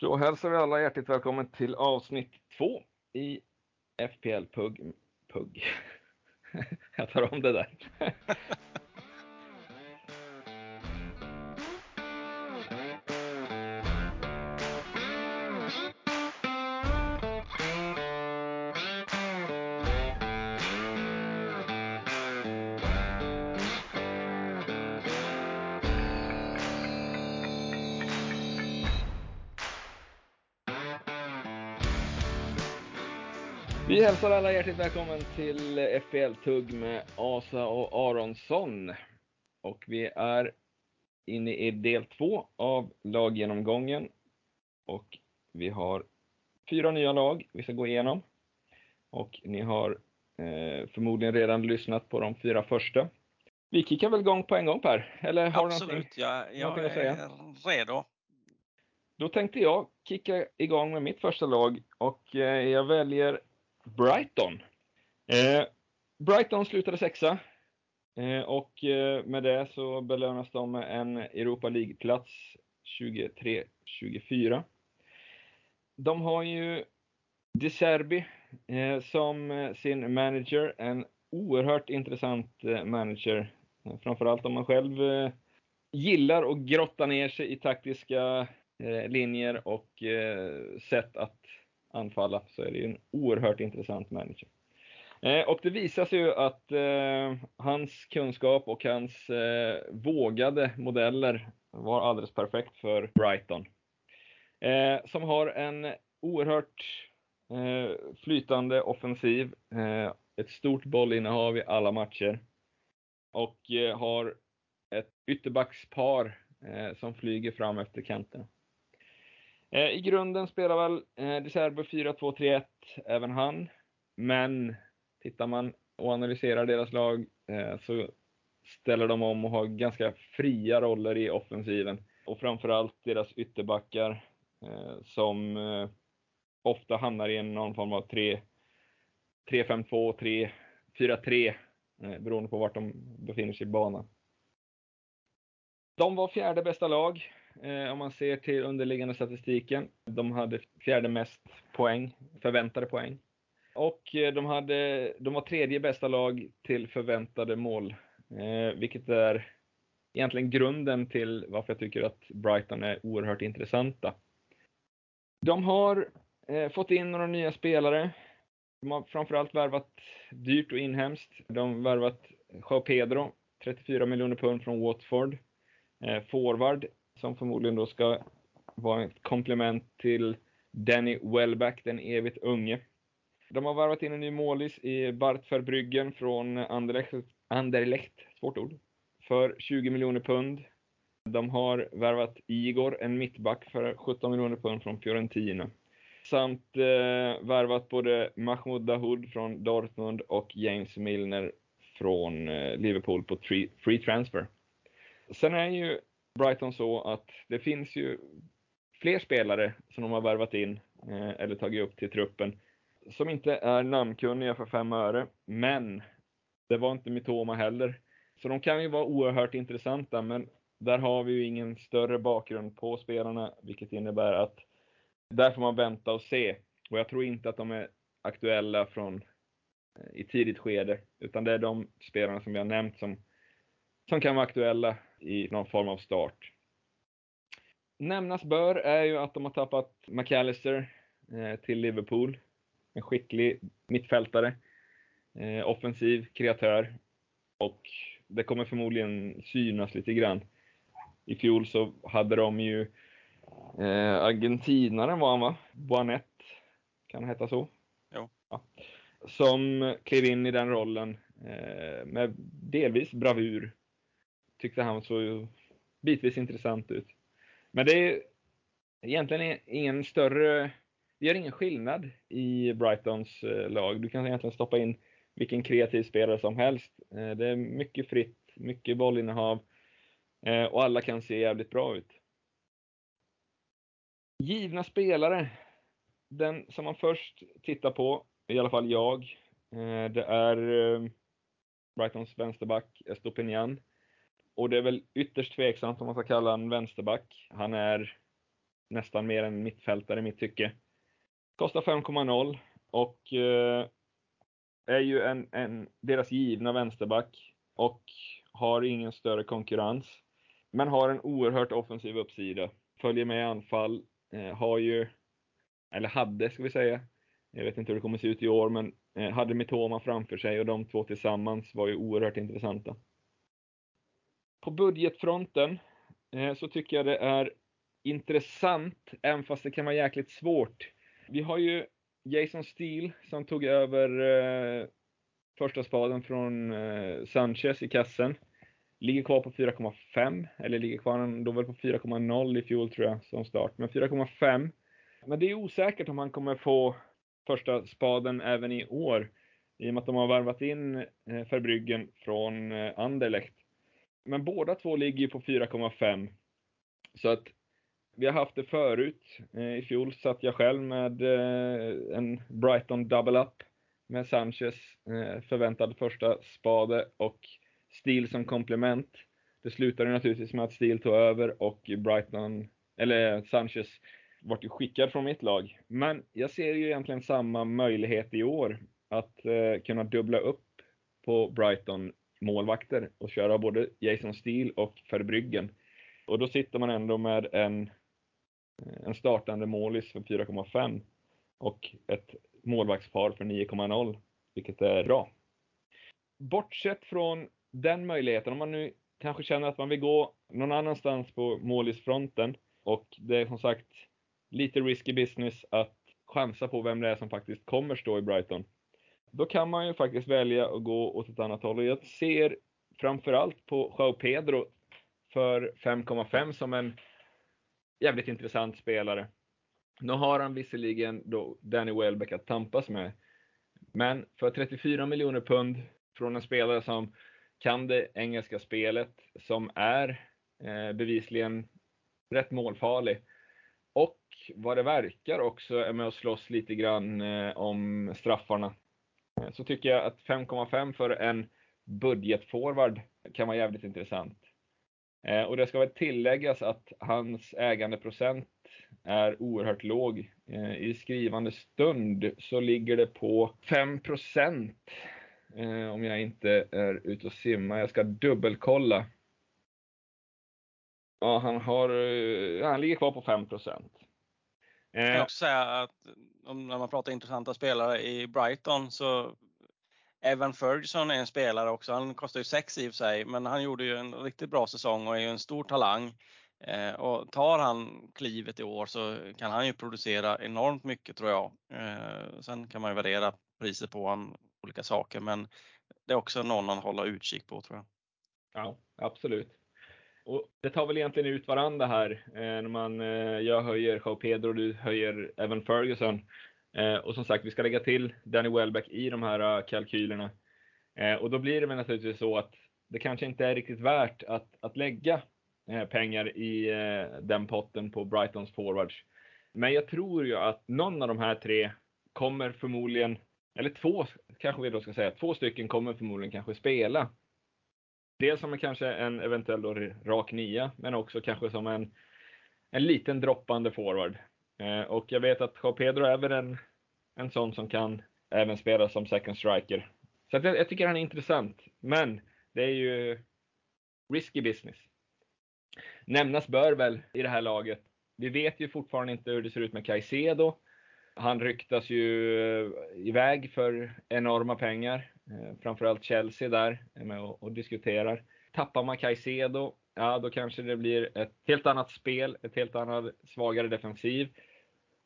Då hälsar vi alla hjärtligt välkommen till avsnitt två i FPL Pugg. Pugg. Jag tar om det där. hälsar alla hjärtligt välkommen till FPL-tugg med Asa och Aronsson. Och vi är inne i del två av laggenomgången. Och vi har fyra nya lag vi ska gå igenom. Och ni har eh, förmodligen redan lyssnat på de fyra första. Vi kickar väl igång på en gång Per? Eller har Absolut, du jag, jag någonting att säga? är redo. Då tänkte jag kicka igång med mitt första lag och eh, jag väljer Brighton. Eh, Brighton slutade sexa eh, och eh, med det så belönas de med en Europa League-plats 23-24. De har ju De Serbi eh, som eh, sin manager, en oerhört intressant eh, manager. Eh, framförallt om man själv eh, gillar att grotta ner sig i taktiska eh, linjer och eh, sätt att anfalla så är det ju en oerhört intressant manager. Eh, och det visar sig ju att eh, hans kunskap och hans eh, vågade modeller var alldeles perfekt för Brighton. Eh, som har en oerhört eh, flytande offensiv, eh, ett stort bollinnehav i alla matcher och eh, har ett ytterbackspar eh, som flyger fram efter kanterna. Eh, I grunden spelar väl eh, De Serbo 4-2-3-1 även han. Men tittar man och analyserar deras lag eh, så ställer de om och har ganska fria roller i offensiven. Och framförallt deras ytterbackar eh, som eh, ofta hamnar i någon form av 3-5-2, 3-4-3 eh, beroende på vart de befinner sig i banan. De var fjärde bästa lag eh, om man ser till underliggande statistiken. De hade fjärde mest poäng, förväntade poäng. Och eh, de, hade, de var tredje bästa lag till förväntade mål, eh, vilket är egentligen grunden till varför jag tycker att Brighton är oerhört intressanta. De har eh, fått in några nya spelare. De har framförallt värvat dyrt och inhemskt. De har värvat Joao Pedro, 34 miljoner pund från Watford. Eh, forward, som förmodligen då ska vara ett komplement till Danny Welbeck, den evigt unge. De har värvat in en ny målis i Bart Verbryggen från Anderlecht, Anderlecht, svårt ord, för 20 miljoner pund. De har värvat Igor, en mittback, för 17 miljoner pund från Fiorentina. Samt eh, värvat både Mahmoud Dahoud från Dortmund och James Milner från eh, Liverpool på free, free transfer. Sen är ju Brighton så att det finns ju fler spelare som de har värvat in eh, eller tagit upp till truppen som inte är namnkunniga för fem öre, men det var inte Mitoma heller. Så de kan ju vara oerhört intressanta, men där har vi ju ingen större bakgrund på spelarna, vilket innebär att där får man vänta och se. Och jag tror inte att de är aktuella från eh, i tidigt skede, utan det är de spelarna som jag nämnt som, som kan vara aktuella i någon form av start. Nämnas bör är ju att de har tappat McAllister eh, till Liverpool. En skicklig mittfältare. Eh, offensiv kreatör. Och det kommer förmodligen synas lite grann. I fjol så hade de ju eh, argentinaren var han va? Boanet. Kan det heta så? Jo. Ja. Som klev in i den rollen eh, med delvis bravur tyckte han såg bitvis intressant ut. Men det är egentligen ingen större, det gör ingen skillnad i Brightons eh, lag. Du kan egentligen stoppa in vilken kreativ spelare som helst. Eh, det är mycket fritt, mycket bollinnehav eh, och alla kan se jävligt bra ut. Givna spelare. Den som man först tittar på, i alla fall jag, det är Brightons vänsterback Estopinian. Och det är väl ytterst tveksamt om man ska kalla en vänsterback. Han är nästan mer en mittfältare i mitt tycke. Kostar 5,0 och eh, är ju en, en, deras givna vänsterback och har ingen större konkurrens. Men har en oerhört offensiv uppsida. Följer med i anfall. Eh, har ju, eller hade ska vi säga, jag vet inte hur det kommer se ut i år, men eh, hade Mitoma framför sig och de två tillsammans var ju oerhört intressanta. På budgetfronten eh, så tycker jag det är intressant, även fast det kan vara jäkligt svårt. Vi har ju Jason Steele som tog över eh, första spaden från eh, Sanchez i kassen. Ligger kvar på 4,5, eller ligger kvar då väl på 4,0 i fjol tror jag som start, men 4,5. Men det är osäkert om han kommer få första spaden även i år. I och med att de har värvat in eh, Verbryggen från eh, Anderlecht. Men båda två ligger ju på 4,5. Så att vi har haft det förut. Eh, I fjol satt jag själv med eh, en Brighton double up med Sanchez eh, förväntad första spade och Steel som komplement. Det slutade naturligtvis med att Steel tog över och Brighton, eller Sanchez vart ju skickad från mitt lag. Men jag ser ju egentligen samma möjlighet i år att kunna dubbla upp på Brighton målvakter och köra både Jason Steele och Verbryggen. Och då sitter man ändå med en, en startande målis för 4,5 och ett målvaktspar för 9,0, vilket är bra. Bortsett från den möjligheten, om man nu kanske känner att man vill gå någon annanstans på målisfronten och det är som sagt lite risky business att chansa på vem det är som faktiskt kommer stå i Brighton. Då kan man ju faktiskt välja att gå åt ett annat håll och jag ser framförallt på Joao Pedro för 5,5 som en jävligt intressant spelare. Nu har han visserligen då Danny Welbeck att tampas med. Men för 34 miljoner pund från en spelare som kan det engelska spelet, som är eh, bevisligen rätt målfarlig och vad det verkar också är med att slåss lite grann eh, om straffarna. Eh, så tycker jag att 5,5 för en budgetforward kan vara jävligt intressant. Eh, och det ska väl tilläggas att hans ägandeprocent är oerhört låg. Eh, I skrivande stund så ligger det på 5% om jag inte är ute och simmar. Jag ska dubbelkolla. Ja, han, har, han ligger kvar på 5 jag kan eh. också säga att om, när man pratar intressanta spelare i Brighton så Evan Ferguson är en spelare också. Han kostar ju 6 i och för sig, men han gjorde ju en riktigt bra säsong och är ju en stor talang. Eh, och tar han klivet i år så kan han ju producera enormt mycket tror jag. Eh, sen kan man ju värdera priset på han olika saker, men det är också någon att hålla utkik på tror jag. Ja, absolut. Och det tar väl egentligen ut varandra här eh, när man, eh, jag höjer Jao Pedro och du höjer Evan Ferguson. Eh, och som sagt, vi ska lägga till Danny Welbeck i de här uh, kalkylerna. Eh, och då blir det väl naturligtvis så att det kanske inte är riktigt värt att, att lägga eh, pengar i eh, den potten på Brightons forwards. Men jag tror ju att någon av de här tre kommer förmodligen, eller två kanske vi då ska säga, två stycken kommer förmodligen kanske spela Dels som en, kanske en eventuell då rak nia, men också kanske som en, en liten droppande forward. Eh, och jag vet att Joao Pedro är väl en, en sån som kan även spela som second striker. Så jag, jag tycker han är intressant, men det är ju risky business. Nämnas bör väl i det här laget. Vi vet ju fortfarande inte hur det ser ut med Caicedo. Han ryktas ju eh, iväg för enorma pengar. Eh, framförallt Chelsea där är med och, diskuterar. Tappar man Caicedo, ja då kanske det blir ett helt annat spel, ett helt annat svagare defensiv.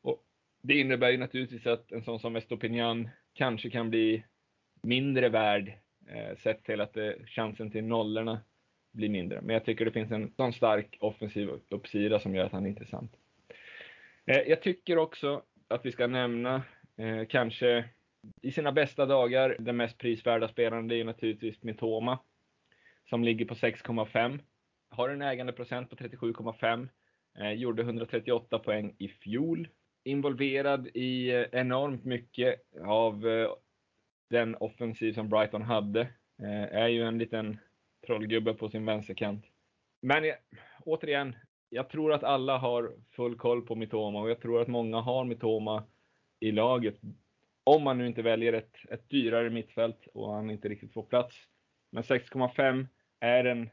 Och det innebär ju naturligtvis att en sån som Estopinian kanske kan bli mindre värd eh, sett till att det, chansen till nollorna blir mindre. Men jag tycker det finns en sån stark offensiv uppsida som gör att han är intressant. Eh, jag tycker också att vi ska nämna eh, kanske i sina bästa dagar den mest prisvärda spelaren det är naturligtvis Mitoma som ligger på 6,5. Har en ägandeprocent på 37,5. Eh, gjorde 138 poäng i fjol. Involverad i eh, enormt mycket av eh, den offensiv som Brighton hade. Eh, är ju en liten trollgubbe på sin vänsterkant. Men återigen, jag tror att alla har full koll på Mitoma och jag tror att många har Mitoma i laget. Om man nu inte väljer ett, ett dyrare mittfält och han inte riktigt får plats. Men 6,5 är en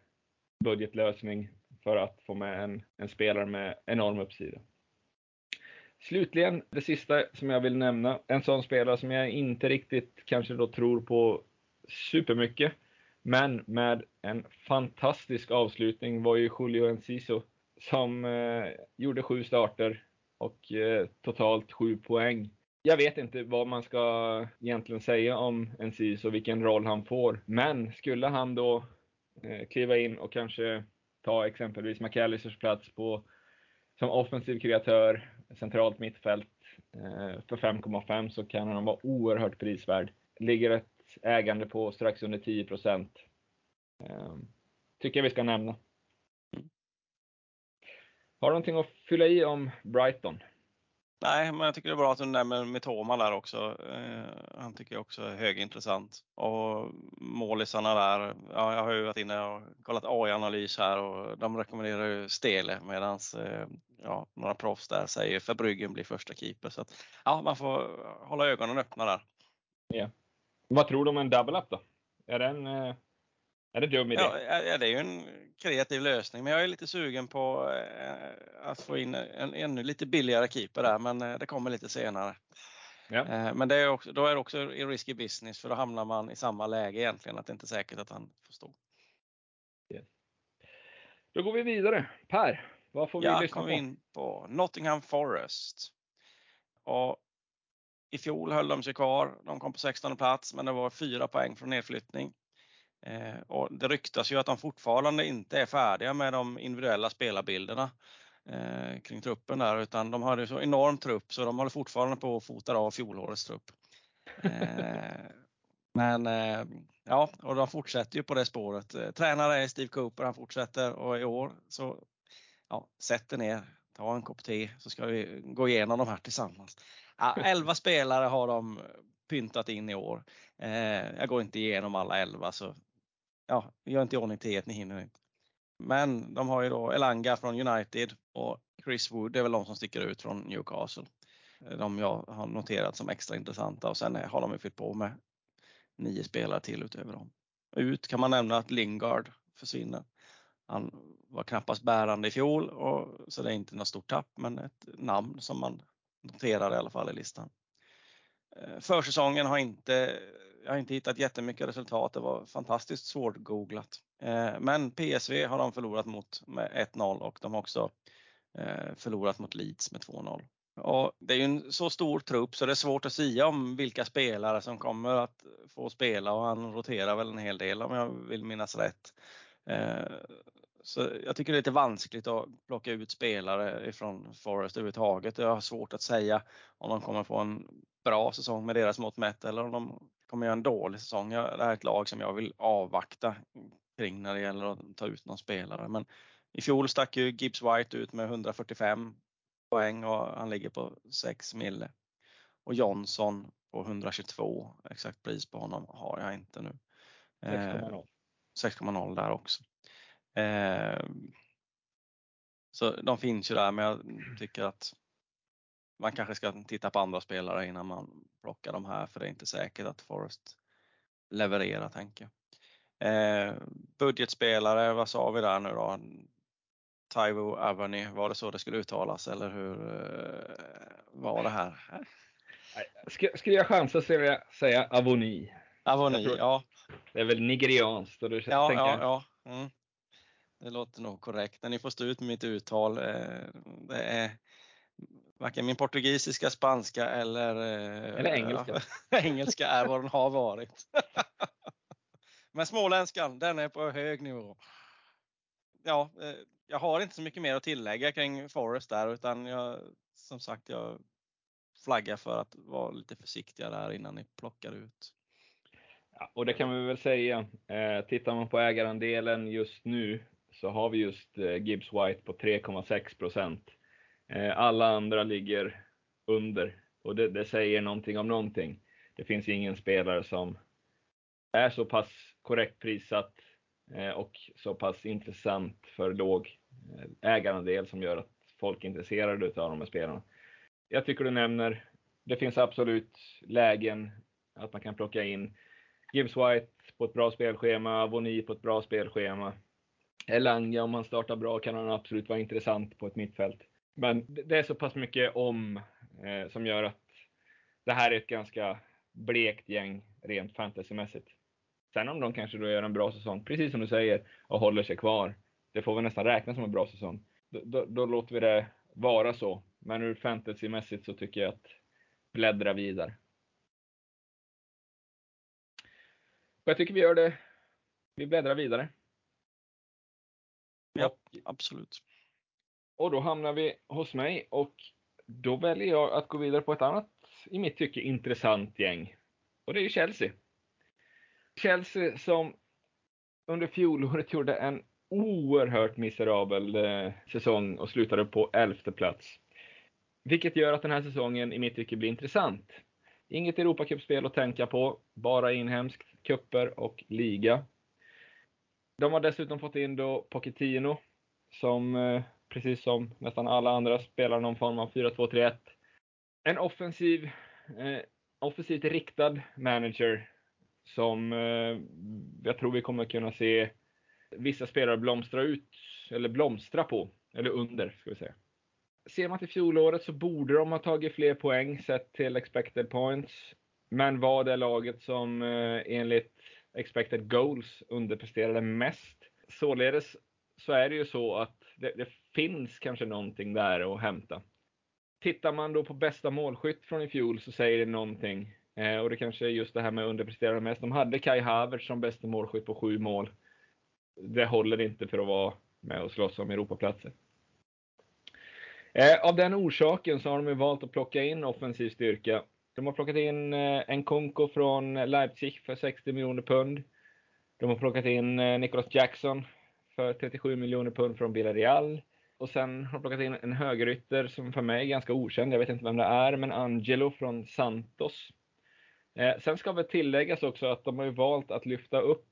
budgetlösning för att få med en, en spelare med enorm uppsida. Slutligen, det sista som jag vill nämna, en sån spelare som jag inte riktigt kanske då tror på supermycket, men med en fantastisk avslutning var ju Julio Enciso som eh, gjorde sju starter och eh, totalt sju poäng. Jag vet inte vad man ska egentligen säga om Enciso och vilken roll han får, men skulle han då eh, kliva in och kanske ta exempelvis McAllisters plats på som offensiv kreatör, centralt mittfält eh, för 5,5 så kan han vara oerhört prisvärd. Ligger ett ägande på strax under 10 procent. Eh, tycker jag vi ska nämna. Har du någonting att fylla i om Brighton? Nej, men jag tycker det är bra att du nämner Mitoma där också. Eh, han tycker jag också är högintressant. Och målisarna där, ja, jag har ju varit inne och kollat AI-analys här och de rekommenderar ju Stele medan eh, ja, några proffs där säger Verbryggen blir första keeper. Så att, ja, man får hålla ögonen öppna där. Ja. Vad tror du om en double up då? Är den eh, är det dum idé? Ja, det är ju en kreativ lösning, men jag är lite sugen på eh, att få in en ännu lite billigare keeper där, men eh, det kommer lite senare. Ja. Eh, men det är också, då är det också i risky business för då hamnar man i samma läge egentligen, att det inte är säkert att han får stå. Yes. Då går vi vidare. Per, vad får vi ja, lyssna på? In på Nottingham Forest. Och I fjol höll de sig kvar. De kom på 16 plats, men det var fyra poäng från nedflyttning. Eh, och det ryktas ju att de fortfarande inte är färdiga med de individuella spelarbilderna eh, kring truppen där utan de har så enorm trupp så de håller fortfarande på att fota av fjolårets trupp. Eh, men eh, ja, och de fortsätter ju på det spåret. Eh, tränare är Steve Cooper, han fortsätter och i år så ja, sätt er ner, ta en kopp te så ska vi gå igenom de här tillsammans. Ja, 11 spelare har de pyntat in i år. Eh, jag går inte igenom alla 11 så ja, gör inte i ordning till ni hinner inte. Men de har ju då Elanga från United och Chris Wood är väl de som sticker ut från Newcastle. Eh, de jag har noterat som extra intressanta och sen eh, har de ju fyllt på med nio spelare till utöver dem. Ut kan man nämna att Lingard försvinner. Han var knappast bärande i fjol och, så det är inte något stort tapp men ett namn som man noterar i alla fall i listan. Eh, försäsongen har inte, jag har inte hittat jättemycket resultat. Det var fantastiskt svårgooglat. Eh, men PSV har de förlorat mot med 1-0 och de har också eh, förlorat mot Leeds med 2-0. Och det är ju en så stor trupp så det är svårt att säga om vilka spelare som kommer att få spela och han roterar väl en hel del om jag vill minnas rätt. Eh, så jag tycker det är lite vanskligt att plocka ut spelare ifrån Forest överhuvudtaget. Jag har svårt att säga om de kommer få en bra säsong med deras mått mätt eller om de kommer göra en dålig säsong. Det här är ett lag som jag vill avvakta kring när det gäller att ta ut någon spelare. Men i fjol stack ju Gibbs White ut med 145 poäng och han ligger på 6 mille. Och Johnson på 122. Exakt pris på honom har jag inte nu. 6,0. 6,0 där också. Eh, så de finns ju där men jag tycker att man kanske ska titta på andra spelare innan man plockar de här för det är inte säkert att Forest levererar tänker jag. Eh, budgetspelare, vad sa vi där nu då? Taivo Avani, var det så det skulle uttalas eller hur eh, var det här? Skulle jag chansa skulle jag säga Avoni. Avoni, ja. Det är väl nigerianskt. Och du ja, tänker... ja, ja. Mm. Det låter nog korrekt. Ni får stå ut med mitt uttal. Eh, det är varken min portugisiska, spanska eller, eh, eller engelska. engelska är vad den har varit. Men småländskan, den är på hög nivå. Ja, eh, jag har inte så mycket mer att tillägga kring Forest där utan jag, som sagt, jag flaggar för att vara lite försiktiga där innan ni plockar ut. Ja, och det kan vi väl säga. Eh, tittar man på ägarandelen just nu så har vi just eh, Gibbs White på 3,6 procent. Eh, alla andra ligger under och det, det, säger någonting om någonting. Det finns ingen spelare som är så pass korrekt prissatt eh, och så pass intressant för låg eh, ägarandel som gör att folk är intresserade av de här spelarna. Jag tycker du nämner, det finns absolut lägen att man kan plocka in Gibbs White på ett bra spelschema, Avoni på ett bra spelschema. Elanga om han startar bra kan han absolut vara intressant på ett mittfält. Men det är så pass mycket om eh, som gör att det här är ett ganska blekt gäng rent fantasymässigt. Sen om de kanske då gör en bra säsong, precis som du säger, och håller sig kvar. Det får vi nästan räkna som en bra säsong. Då, då, då låter vi det vara så. Men ur fantasymässigt så tycker jag att bläddra vidare. Jag tycker vi gör det. Vi bläddrar vidare. Ja, och, absolut. Och då hamnar vi hos mig och då väljer jag att gå vidare på ett annat, i mitt tycke, intressant gäng. Och det är ju Chelsea. Chelsea som under fjolåret gjorde en oerhört miserabel eh, säsong och slutade på elfte plats. Vilket gör att den här säsongen i mitt tycke blir intressant. Inget Europacupspel att tänka på, bara inhemskt, kupper och liga. De har dessutom fått in då Pochettino som eh, precis som nästan alla andra spelar någon form av 4-2-3-1. En offensiv, eh, offensivt riktad manager som eh, jag tror vi kommer kunna se vissa spelare blomstra ut, eller blomstra på, eller under ska vi säga. Ser man till fjolåret så borde de ha tagit fler poäng sett till expected points. Men var det laget som eh, enligt expected goals underpresterade mest. Således så är det ju så att det, det, finns kanske någonting där att hämta. Tittar man då på bästa målskytt från i fjol så säger det någonting. Eh, och det kanske är just det här med underpresterade mest. De hade Kai Havertz som bästa målskytt på sju mål. Det håller inte för att vara med och slåss om Europaplatser. Eh, av den orsaken så har de valt att plocka in offensiv styrka. De har plockat in eh, en Konko från Leipzig för 60 miljoner pund. De har plockat in eh, Nicholas Jackson för 37 miljoner pund från Villarreal. Och sen har de plockat in en högerytter som för mig är ganska okänd. Jag vet inte vem det är, men Angelo från Santos. Eh, sen ska väl tilläggas också att de har ju valt att lyfta upp,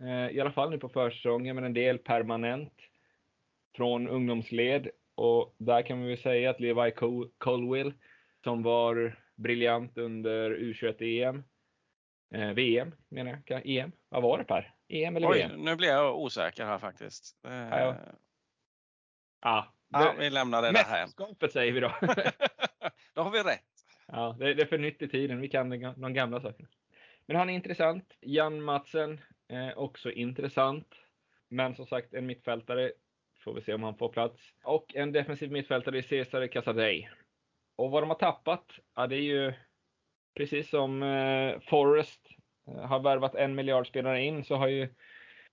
eh, i alla fall nu på försäsongen, men en del permanent från ungdomsled. Och där kan vi väl säga att Levi Colwill, som var briljant under U21-EM, eh, VM menar jag, EM, vad var det Per? EM eller Oj, VM? nu blir jag osäker här faktiskt. Ja, ja. ja, ja vi lämnar det där här. Mästerskapet säger vi då. då har vi rätt. Ja, det, är för nytt i tiden. Vi kan de gamla sakerna. Men han är intressant. Jan Matsen, eh, också intressant. Men som sagt, en mittfältare. Får vi se om han får plats. Och en defensiv mittfältare i Cesare Casadei. Och vad de har tappat, ja det är ju precis som eh, Forrest eh, Eh, har värvat en miljard spelare in så har ju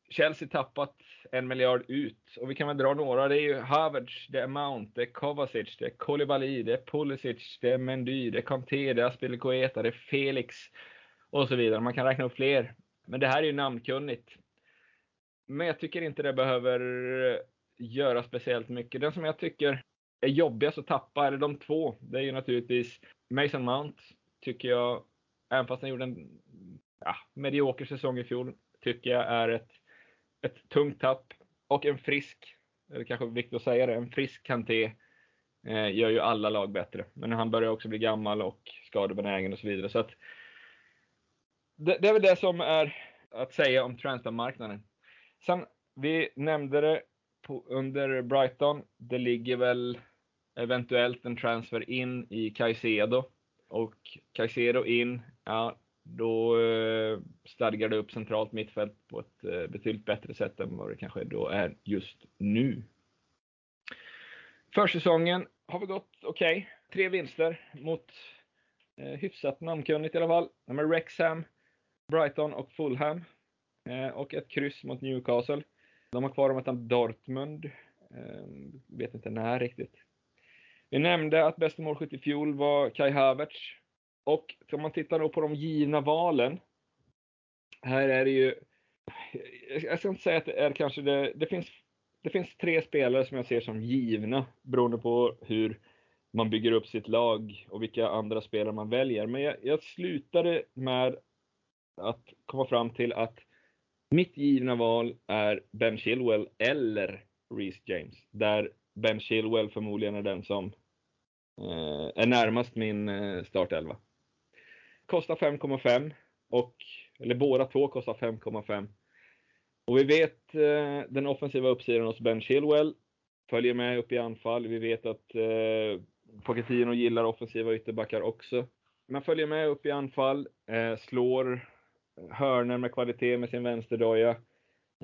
Chelsea tappat en miljard ut. Och vi kan väl dra några. Det är ju Havertz, det är Mount, det är Kovacic, det är Koulibaly, det är Pulisic, det är Mendy, det är Kanté, det är Aspilicueta, det är Felix och så vidare. Man kan räkna upp fler. Men det här är ju namnkunnigt. Men jag tycker inte det behöver eh, göra speciellt mycket. Den som jag tycker är jobbigast att tappa, eller de två, det är ju naturligtvis Mason Mount, tycker jag, även fast han gjorde en ja, medioker säsong i fjol, tycker jag är ett ett tungt tapp och en frisk, eller kanske viktigt att säga det, en frisk Kanté eh, gör ju alla lag bättre. Men han börjar också bli gammal och skadebenägen och så vidare. Så att, det, det är väl det som är att säga om transfermarknaden. Sen, vi nämnde det på, under Brighton. Det ligger väl eventuellt en transfer in i Caicedo. Och Caicedo in, ja, då eh, stadgar det upp centralt mittfält på ett eh, betydligt bättre sätt än vad det kanske då är just nu. Försäsongen har vi gått okej. Okay. Tre vinster mot eh, hyfsat namnkunnigt i alla fall. De är Rexham, Brighton och Fulham. Eh, och ett kryss mot Newcastle. De har kvar att Dortmund. Eh, vet inte när riktigt. Vi nämnde att bästa målskytt i fjol var Kai Havertz och om man tittar då på de givna valen. Här är det ju, jag ska inte säga att det är kanske det, det finns, det finns tre spelare som jag ser som givna beroende på hur man bygger upp sitt lag och vilka andra spelare man väljer. Men jag, jag slutade med att komma fram till att mitt givna val är Ben Chilwell eller Reece James. Där Ben Chilwell förmodligen är den som eh, är närmast min eh, startelva. Kostar 5,5 och, eller båda två kostar 5,5. Och vi vet eh, den offensiva uppsidan hos Ben Chilwell. Följer med upp i anfall. Vi vet att eh, Pochettino gillar offensiva ytterbackar också. Man följer med upp i anfall, eh, slår hörner med kvalitet med sin vänsterdoja.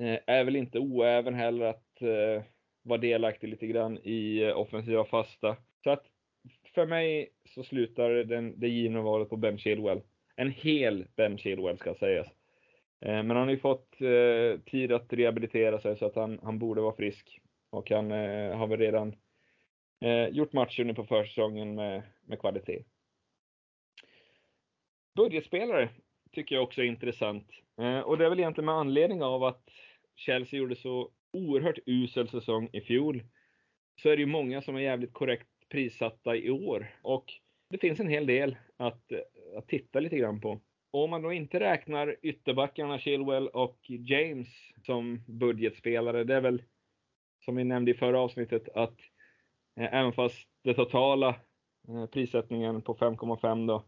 Eh, är väl inte oäven heller att eh, vara delaktig lite grann i eh, offensiva fasta. Så att för mig så slutar den, det givna valet på Ben Chilwell. En hel Ben Chilwell ska sägas. Eh, men han har ju fått eh, tid att rehabilitera sig så att han, han borde vara frisk. Och han eh, har väl redan eh, gjort matcher nu på försäsongen med, med kvalitet. Budgetspelare tycker jag också är intressant. Eh, och det är väl egentligen med anledning av att Chelsea gjorde så oerhört usel säsong i fjol. Så är det ju många som är jävligt korrekt prissatta i år. Och det finns en hel del att, att titta lite grann på. Och om man då inte räknar ytterbackarna Chilwell och James som budgetspelare, det är väl som vi nämnde i förra avsnittet att eh, även fast det totala eh, prissättningen på 5,5 då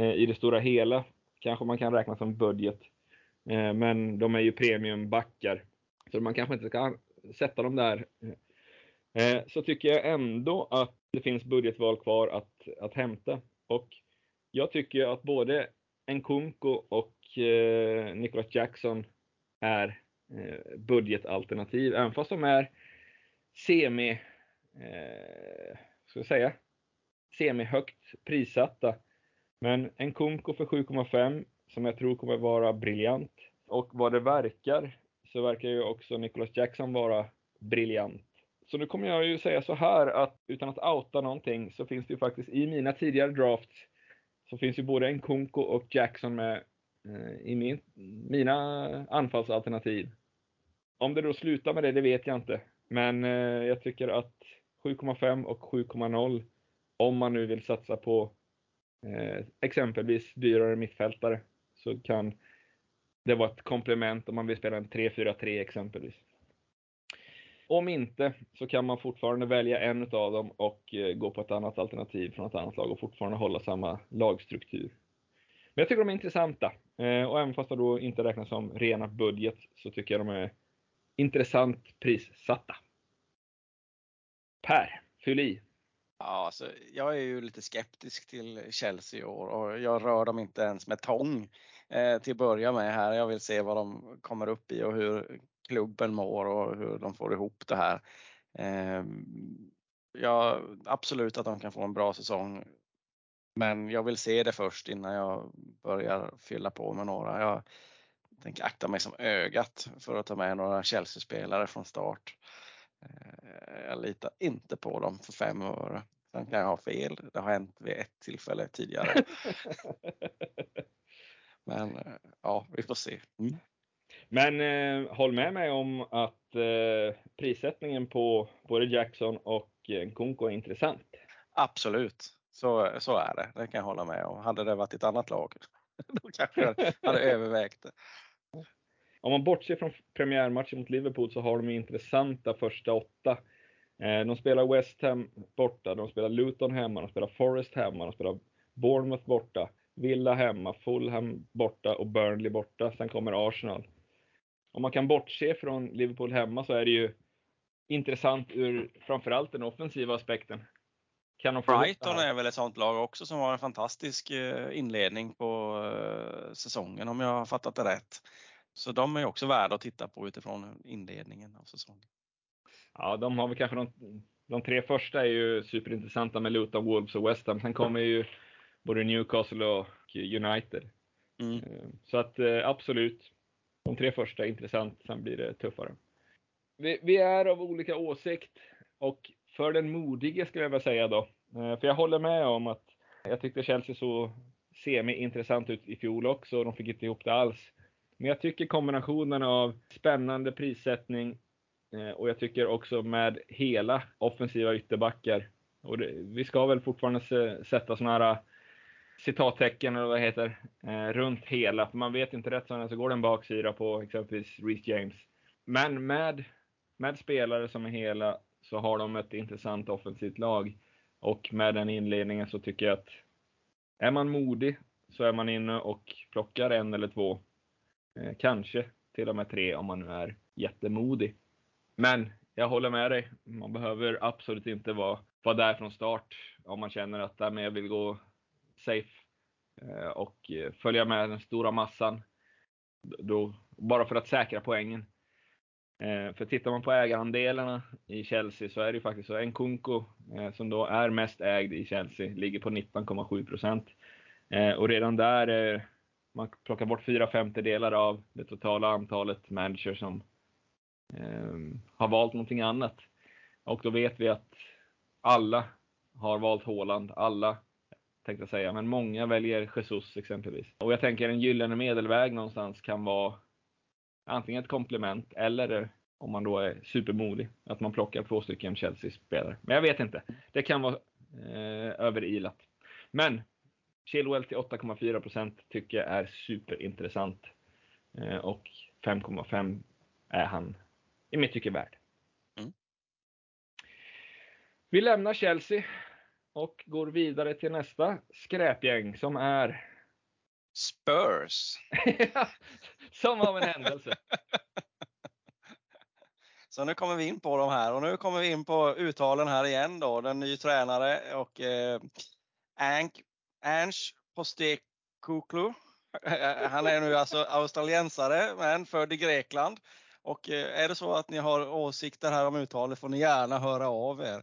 eh, i det stora hela kanske man kan räkna som budget. Eh, men de är ju premiumbackar. Så man kanske inte ska sätta dem där. Eh, Eh, så tycker jag ändå att det finns budgetval kvar att, att hämta. Och jag tycker att både Nkunku och eh, Nicholas Jackson är eh, budgetalternativ, även fast de är semi, eh, ska jag säga, semi-högt prissatta. Men Nkunku för 7,5 som jag tror kommer vara briljant. Och vad det verkar så verkar ju också Nicholas Jackson vara briljant. Så nu kommer jag ju säga så här att utan att outa någonting så finns det ju faktiskt i mina tidigare drafts så finns ju både Nkunku och Jackson med eh, i min, mina anfallsalternativ. Om det då slutar med det, det vet jag inte. Men eh, jag tycker att 7,5 och 7,0 om man nu vill satsa på eh, exempelvis dyrare mittfältare så kan det vara ett komplement om man vill spela en 3-4-3 exempelvis. Om inte så kan man fortfarande välja en av dem och eh, gå på ett annat alternativ från ett annat lag och fortfarande hålla samma lagstruktur. Men jag tycker de är intressanta eh, och även fast de då inte räknas som rena budget så tycker jag de är intressant prissatta. Per, fyll i. Ja, alltså, jag är ju lite skeptisk till Chelsea i år och jag rör dem inte ens med tång eh, till att börja med här. Jag vill se vad de kommer upp i och hur klubben mår och hur de får ihop det här. Eh, ja, absolut att de kan få en bra säsong. Men jag vill se det först innan jag börjar fylla på med några. Jag tänker akta mig som ögat för att ta med några Chelsea-spelare från start. Eh, jag litar inte på dem för fem öre. Sen kan jag ha fel. Det har hänt vid ett tillfälle tidigare. Men eh, ja, vi får se. Mm. Men eh, håll med mig om att eh, prissättningen på både Jackson och Nkunku är intressant. Absolut, så, så är det. Det kan jag hålla med om. Hade det varit ett annat lag, då kanske jag hade övervägt det. Om man bortser från premiärmatchen mot Liverpool så har de intressanta första åtta. Eh, de spelar West Ham borta, de spelar Luton hemma, de spelar Forest hemma, de spelar Bournemouth borta, Villa hemma, Fulham borta och Burnley borta. Sen kommer Arsenal. Om man kan bortse från Liverpool hemma så är det ju intressant ur framförallt den offensiva aspekten. Brighton är väl ett sånt lag också som har en fantastisk eh, inledning på eh, säsongen om jag har fattat det rätt. Så de är också värda att titta på utifrån inledningen av säsongen. Ja, de har väl kanske de, de tre första är ju superintressanta med Luton, Wolves och West Ham. Sen kommer ju både Newcastle och United. Mm. Eh, så att absolut, de tre första är intressant, sen blir det tuffare. Vi, vi, är av olika åsikt och för den modige skulle jag vilja säga då. Eh, för jag håller med om att jag tyckte Chelsea så semi-intressant ut i fjol också och de fick inte ihop det alls. Men jag tycker kombinationen av spännande prissättning eh, och jag tycker också med hela offensiva ytterbackar. Och det, vi ska väl fortfarande sätta sådana här citattecken eller vad det heter, eh, runt hela. För man vet inte rätt som så går det en baksida på exempelvis Reece James. Men med, med spelare som är hela så har de ett intressant offensivt lag. Och med den inledningen så tycker jag att är man modig så är man inne och plockar en eller två. Eh, kanske till och med tre om man nu är jättemodig. Men jag håller med dig. Man behöver absolut inte vara, vara där från start om man känner att jag vill gå safe eh, och eh, följa med den stora massan. Då, bara för att säkra poängen. Eh, för tittar man på ägarandelarna i Chelsea så är det ju faktiskt så. Nkunku, som då är mest ägd i Chelsea, ligger på 19,7 procent. Och redan där, man plockar bort fyra femtedelar av det totala antalet managers som ehm, har valt någonting annat. Och då vet vi att alla har valt Håland, alla tänkte jag säga, men många väljer Jesus exempelvis. Och jag tänker en gyllene medelväg någonstans kan vara antingen ett komplement eller om man då är supermodig, att man plockar två stycken Chelsea-spelare. Men jag vet inte. Det kan vara eh, överilat. Men Chilwell till 8,4 procent tycker jag är superintressant. Eh, och 5,5 är han i mitt tycke värd. Mm. Vi lämnar Chelsea och går vidare till nästa skräpgäng som är Spurs. Som av en händelse. Så nu kommer vi in på de här och nu kommer vi in på uttalen här igen då. Den ny tränare och eh, Ank, Ange Postecoglou. Han är nu alltså australiensare men född i Grekland. Och eh, är det så att ni har åsikter här om uttalet får ni gärna höra av er.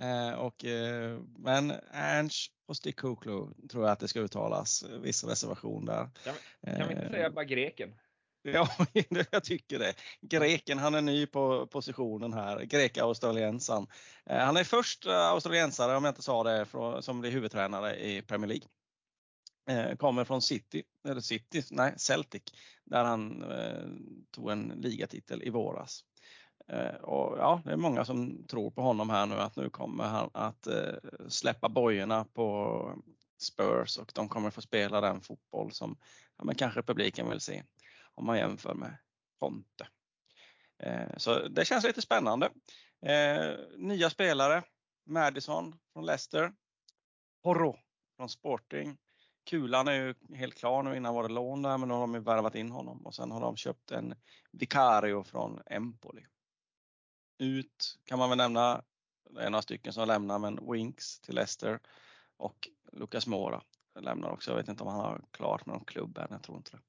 Eh, och, eh, men Ernst Postecoglou tror jag att det ska uttalas. Viss reservation där. Kan, kan vi inte säga bara greken? Ja, jag tycker det. Greken, han är ny på positionen här. Greka-australiensaren. Han är först australiensare, om jag inte sa det, som blir huvudtränare i Premier League. Eh, kommer från City, eller City, nej Celtic, där han eh, tog en ligatitel i våras. Eh, och ja, det är många som tror på honom här nu att nu kommer han att eh, släppa bojorna på Spurs och de kommer få spela den fotboll som ja, men kanske publiken vill se om man jämför med Conte. Eh, så det känns lite spännande. Nya spelare, Madison från Leicester, Porro från Sporting, Kulan är ju helt klar nu. Innan var det lån där, men nu har de ju värvat in honom och sen har de köpt en Vicario från Empoli. Ut kan man väl nämna, det är några stycken som lämnar, men Winks till Leicester och Lucas Mora lämnar också. Jag vet inte om han har klart med någon klubb än, jag tror inte det.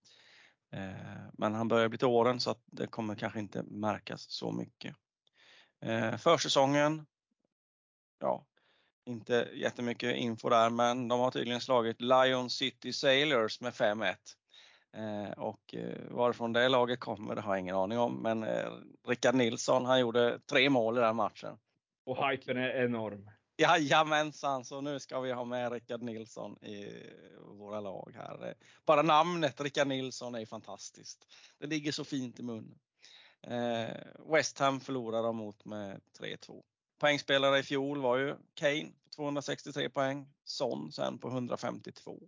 Eh, men han börjar bli till åren så att det kommer kanske inte märkas så mycket. Eh, försäsongen, ja, inte jättemycket info där, men de har tydligen slagit Lion City Sailors med 5-1. Eh, och eh, varifrån det laget kommer det har jag ingen aning om, men eh, Rickard Nilsson han gjorde tre mål i den matchen. Och hypen är enorm. Jajamensan, så nu ska vi ha med Rickard Nilsson i våra lag här. Bara namnet Rickard Nilsson är fantastiskt. Det ligger så fint i munnen. West Ham förlorar de mot med 3-2. Poängspelare i fjol var ju Kane på 263 poäng, Son sen på 152.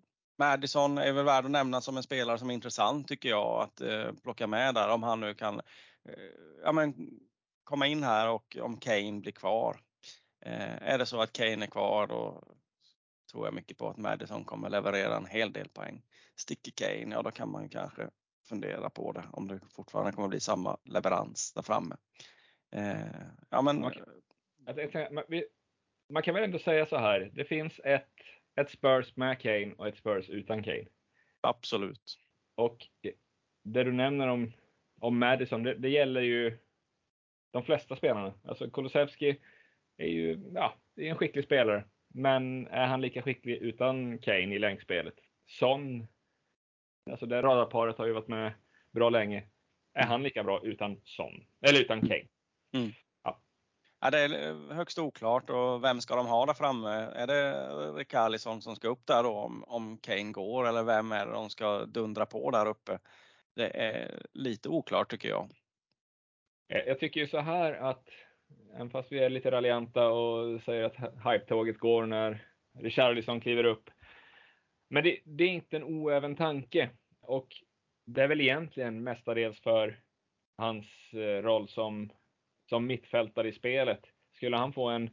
Madison är väl värd att nämna som en spelare som är intressant tycker jag att eh, plocka med där om han nu kan eh, ja, men, komma in här och om Kane blir kvar. Eh, är det så att Kane är kvar då tror jag mycket på att Madison kommer leverera en hel del poäng. Sticker Kane, ja då kan man kanske fundera på det om det fortfarande kommer bli samma leverans där framme. Eh, ja, men, man kan väl ändå säga så här. Det finns ett, ett Spurs med Kane och ett Spurs utan Kane. Absolut. Och det du nämner om, om Madison, det, det gäller ju de flesta spelarna. Alltså Kulusevski är ju ja, är en skicklig spelare. Men är han lika skicklig utan Kane i längdspelet? Son, alltså det radarparet har ju varit med bra länge. Är han lika bra utan Son? Eller utan Kane? Mm. Ja, det är eh, högst oklart och vem ska de ha där framme? Är det Rikarlison som ska upp där då om, om Kane går eller vem är det de ska dundra på där uppe? Det är lite oklart tycker jag. Eh, jag tycker ju så här att även fast vi är lite raljanta och säger att hype-tåget går när Richarlison kliver upp. Men det, det, är inte en oäven tanke och det är väl egentligen mestadels för hans eh, roll som som mittfältare i spelet. Skulle han få en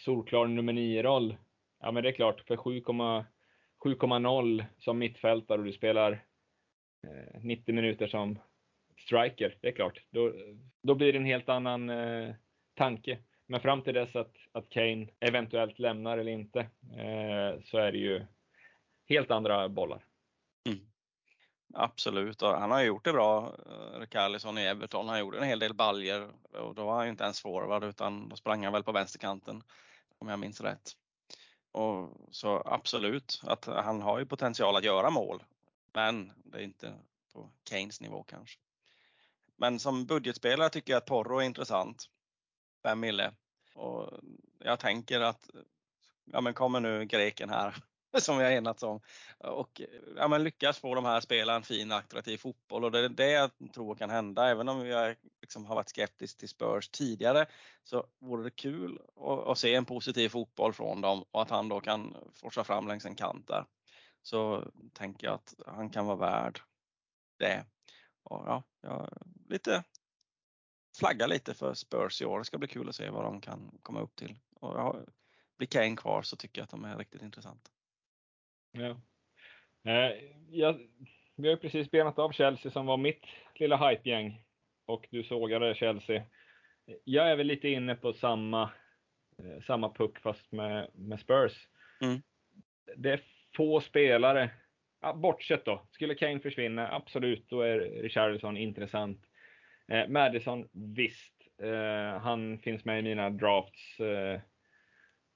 solklar nummer 9-roll, ja men det är klart, för 7,0 som mittfältare och du spelar eh, 90 minuter som striker, det är klart. Då, då blir det en helt annan eh, tanke. Men fram till dess att, att Kane eventuellt lämnar eller inte, eh, så är det ju helt andra bollar. Absolut, och han har gjort det bra, eh, i Everton. Han gjorde en hel del baljer och då var han ju inte ens forward utan då sprang han väl på vänsterkanten om jag minns rätt. Och så absolut att han har ju potential att göra mål, men det är inte på Keynes nivå kanske. Men som budgetspelare tycker jag att Porro är intressant. 5 mille. Och jag tänker att ja, men kommer nu greken här som vi har enats om och ja, men lyckas få de här spela en fin attraktiv fotboll och det är det jag tror kan hända. Även om jag liksom har varit skeptisk till Spurs tidigare så vore det kul att, att, se en positiv fotboll från dem och att han då kan forsa fram längs en kant där. Så tänker jag att han kan vara värd det. Och ja, jag lite flagga lite för Spurs i år. Det ska bli kul att se vad de kan komma upp till. Och ja, blir Kane kvar så tycker jag att de är riktigt intressanta. Ja. Eh, ja, vi har ju precis benat av Chelsea som var mitt lilla hypegäng och du sågade Chelsea. Jag är väl lite inne på samma, eh, samma puck fast med, med Spurs. Mm. Det är få spelare, bortsett då, skulle Kane försvinna, absolut, då är Richarlison intressant. Eh, Madison, visst. Eh, han finns med i mina drafts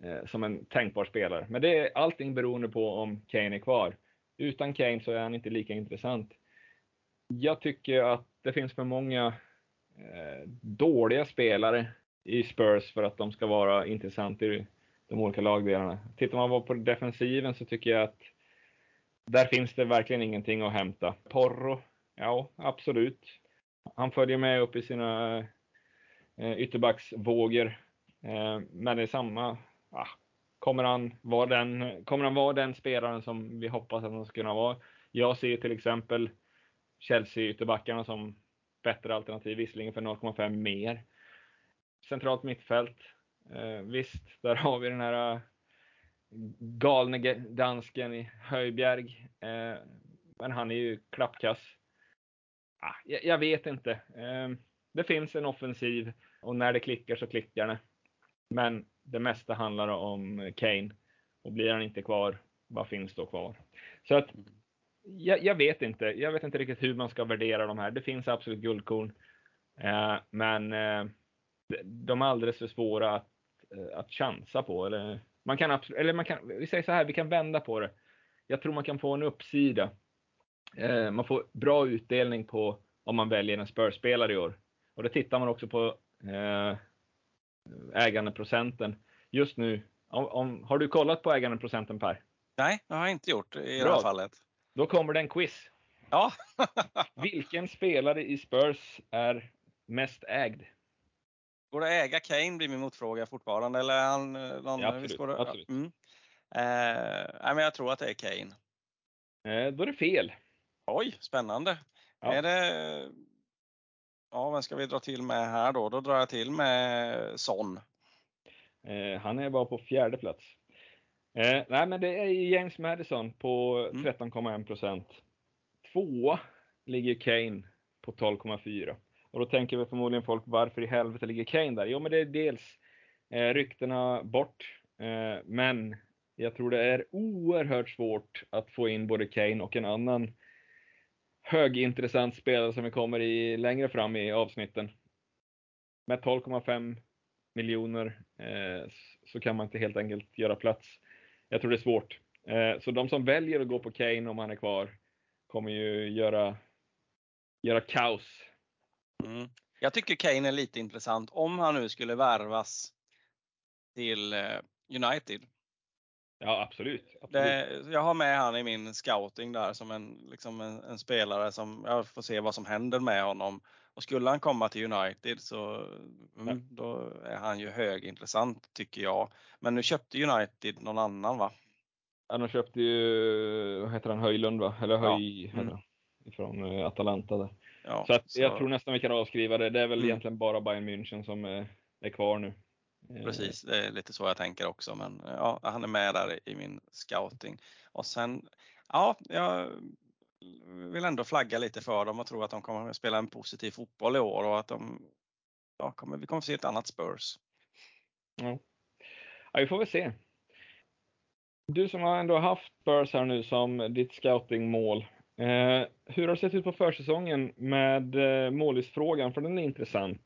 Eh, som en tänkbar spelare. Men det är allting beroende på om Kane är kvar. Utan Kane så är han inte lika intressant. Jag tycker att det finns för många eh, dåliga spelare i Spurs för att de ska vara intressanta i de olika lagdelarna. Tittar man på defensiven så tycker jag att där finns det verkligen ingenting att hämta. Porro, ja absolut. Han följer med upp i sina eh, ytterbacksvågor. Men det är samma. Ah, kommer, han vara den, kommer han vara den spelaren som vi hoppas att han ska kunna vara? Jag ser till exempel Chelsea-ytterbackarna som bättre alternativ, visserligen för 0,5 mer. Centralt mittfält. Eh, visst, där har vi den här eh, galne dansken i Höjbjerg. Eh, men han är ju klappkass ah, jag, jag, vet inte. Eh, det finns en offensiv och när det klickar så klickar det. Men det mesta handlar om Kane. Och blir han inte kvar, vad finns då kvar? Så att jag, jag, vet inte. Jag vet inte riktigt hur man ska värdera de här. Det finns absolut guldkorn. Eh, men eh, de är alldeles för svåra att, eh, att chansa på. Eller man kan absolut, eller man kan, vi säger så här, vi kan vända på det. Jag tror man kan få en uppsida Eh, man får bra utdelning på om man väljer en Spurs-spelare i år. Och det tittar man också på eh, ägandeprocenten. Just nu, om, om, har du kollat på ägandeprocenten Per? Nej, det har jag inte gjort i bra. det här fallet. Då kommer det en quiz. Ja. Vilken spelare i Spurs är mest ägd? Går det att äga Kane blir min motfråga fortfarande eller han eh, någon, ja, absolut. Det, absolut. Mm. Eh, men jag tror att det är Kane. Eh, då är det fel. Oj, spännande. Ja. Är det, ja, vem ska vi dra till med här då? Då drar jag till med Son. Eh, han är bara på fjärde plats. Eh, nej, men det är James Madison på 13,1 mm. procent. Tvåa ligger Kane på 12,4. Och då tänker väl förmodligen folk, varför i helvete ligger Kane där? Jo, men det är dels eh, ryktena bort, eh, men jag tror det är oerhört svårt att få in både Kane och en annan högintressant spelare som vi kommer i längre fram i avsnitten. Med 12,5 miljoner eh, så kan man inte helt enkelt göra plats. Jag tror det är svårt. Eh, så de som väljer att gå på Kane om han är kvar kommer ju göra, göra kaos. Mm. Jag tycker Kane är lite intressant om han nu skulle värvas till eh, United. Ja, absolut. absolut. Det, jag har med han i min scouting där som en, liksom en, en, spelare som jag får se vad som händer med honom. Och skulle han komma till United så mm, då är han ju högintressant tycker jag. Men nu köpte United någon annan va? Ja, de köpte ju, vad heter han, Höjlund va? Eller Höj, ja. mm. ifrån Atalanta där. Ja, så, att, så jag tror nästan vi kan avskriva det. Det är väl mm. egentligen bara Bayern München som är, är kvar nu. Precis, det är lite så jag tänker också. Men ja, han är med där i min scouting. Och sen, ja, jag vill ändå flagga lite för dem och tror att de kommer att spela en positiv fotboll i år och att de, ja, kommer, vi kommer att se ett annat Spurs. Ja. ja, vi får väl se. Du som har ändå haft Spurs här nu som ditt scoutingmål. Eh, hur har det sett ut på försäsongen med eh, målisfrågan? För den är intressant.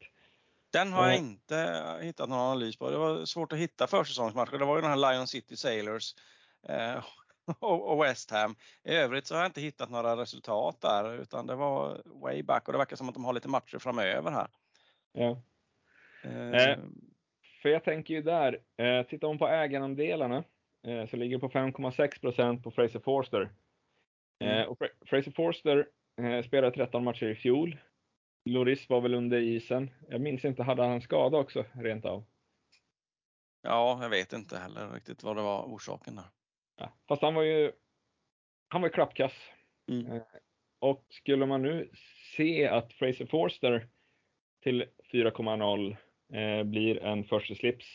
Den har jag inte hittat någon analys på. Det var svårt att hitta försäsongsmatcher. Det var ju den här Lion City Sailors eh, och West Ham. I övrigt så har jag inte hittat några resultat där utan det var way back och det verkar som att de har lite matcher framöver här. Ja. Eh. Eh, för jag tänker ju där, eh, tittar man på ägarandelarna eh, så ligger det på 5,6 procent på Fraser Forster. Eh, mm. och Fraser Forster eh, spelade 13 matcher i fjol. Loris var väl under isen. Jag minns inte, hade han skada också rent av? Ja, jag vet inte heller riktigt vad det var orsaken där. Ja, fast han var ju, han var ju klappkass. Mm. Eh, och skulle man nu se att Fraser Forster till 4,0 eh, blir en första slips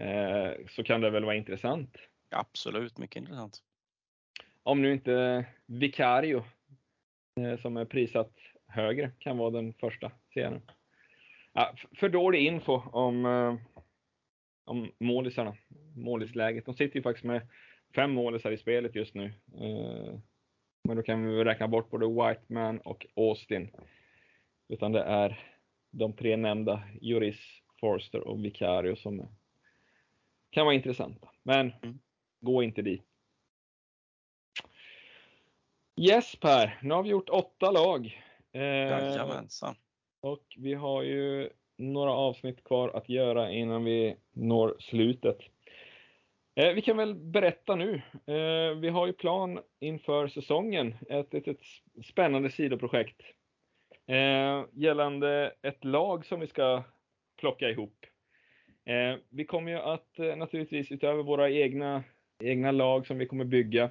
eh, så kan det väl vara intressant? Absolut, mycket intressant. Om nu inte Vicario eh, som är prissatt högre kan vara den första scenen. Ja, för dålig info om, eh, om målisarna, målisläget. De sitter ju faktiskt med fem målisar i spelet just nu. Eh, men då kan vi räkna bort både Whiteman och Austin. Utan det är de tre nämnda, Juris, Forster och Vicario som kan vara intressanta. Men mm. gå inte dit. Yes Per, nu har vi gjort åtta lag. Eh, Jajamensan. Och vi har ju några avsnitt kvar att göra innan vi når slutet. Eh, vi kan väl berätta nu. Eh, vi har ju plan inför säsongen, ett, ett, ett spännande sidoprojekt eh, gällande ett lag som vi ska plocka ihop. Eh, vi kommer ju att eh, naturligtvis utöver våra egna, egna lag som vi kommer bygga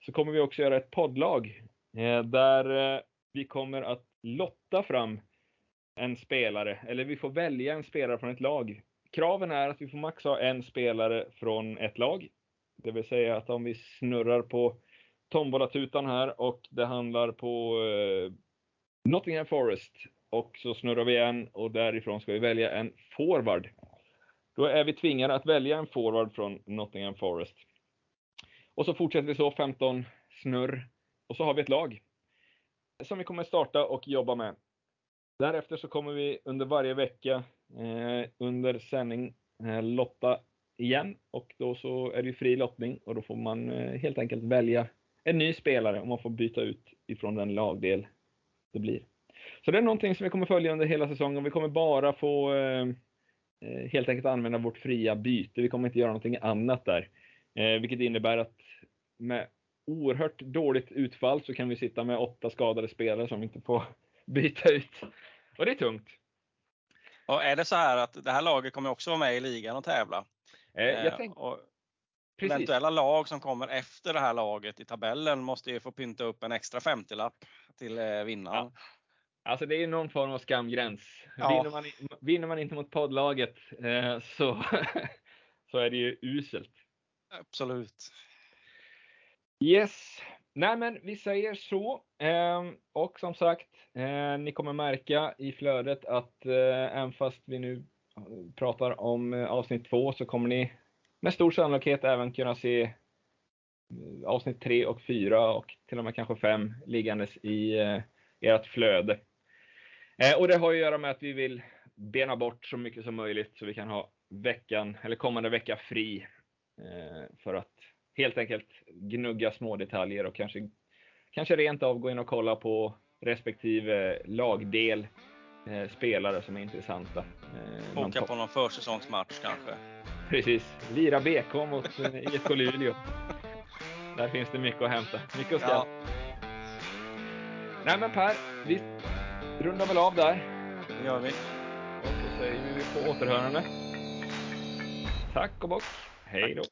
så kommer vi också göra ett poddlag eh, där vi kommer att lotta fram en spelare, eller vi får välja en spelare från ett lag. Kraven är att vi får max ha en spelare från ett lag. Det vill säga att om vi snurrar på tombolatutan här och det handlar på eh, Nottingham Forest och så snurrar vi igen och därifrån ska vi välja en forward. Då är vi tvingade att välja en forward från Nottingham Forest. Och så fortsätter vi så 15 snurr och så har vi ett lag som vi kommer starta och jobba med. Därefter så kommer vi under varje vecka eh, under sändning eh, lotta igen och då så är det ju fri lottning och då får man eh, helt enkelt välja en ny spelare och man får byta ut ifrån den lagdel det blir. Så det är någonting som vi kommer följa under hela säsongen. Vi kommer bara få eh, eh helt enkelt använda vårt fria byte. Vi kommer inte göra någonting annat där. Eh, vilket innebär att med oerhört dåligt utfall så kan vi sitta med åtta skadade spelare som inte får byta ut. Och det är tungt. Och är det så här att det här laget kommer också vara med i ligan och tävla? Eh, eh, tänk... och eventuella lag som kommer efter det här laget i tabellen måste ju få pynta upp en extra 50-lapp till eh, vinnaren. Ja. Alltså det är någon form av skamgräns. Ja. Vinner, man, vinner man inte mot poddlaget eh, så, så är det ju uselt. Absolut. Yes, nej men vi säger så. Ehm, och som sagt, eh, ni kommer märka i flödet att eh, även fast vi nu eh, pratar om eh, avsnitt två så kommer ni med stor sannolikhet även kunna se eh, avsnitt tre och fyra och till och med kanske fem liggandes i eh, ert flöde. Och det har att göra med att vi vill bena bort så mycket som möjligt så vi kan ha veckan, eller kommande vecka fri. För att helt enkelt gnugga små detaljer och kanske, kanske rent av gå in och kolla på respektive lagdel eh, spelare som är intressanta. Eh, Åka på någon försäsongsmatch kanske? Precis. Lira BK mot eh, IFK Luleå. Där finns det mycket att hämta. Mycket att ska. Ja. Nej men Per, vi rundar väl av där. Det gör vi. Och så säger vi på återhörande. Tack och bock. Hej då.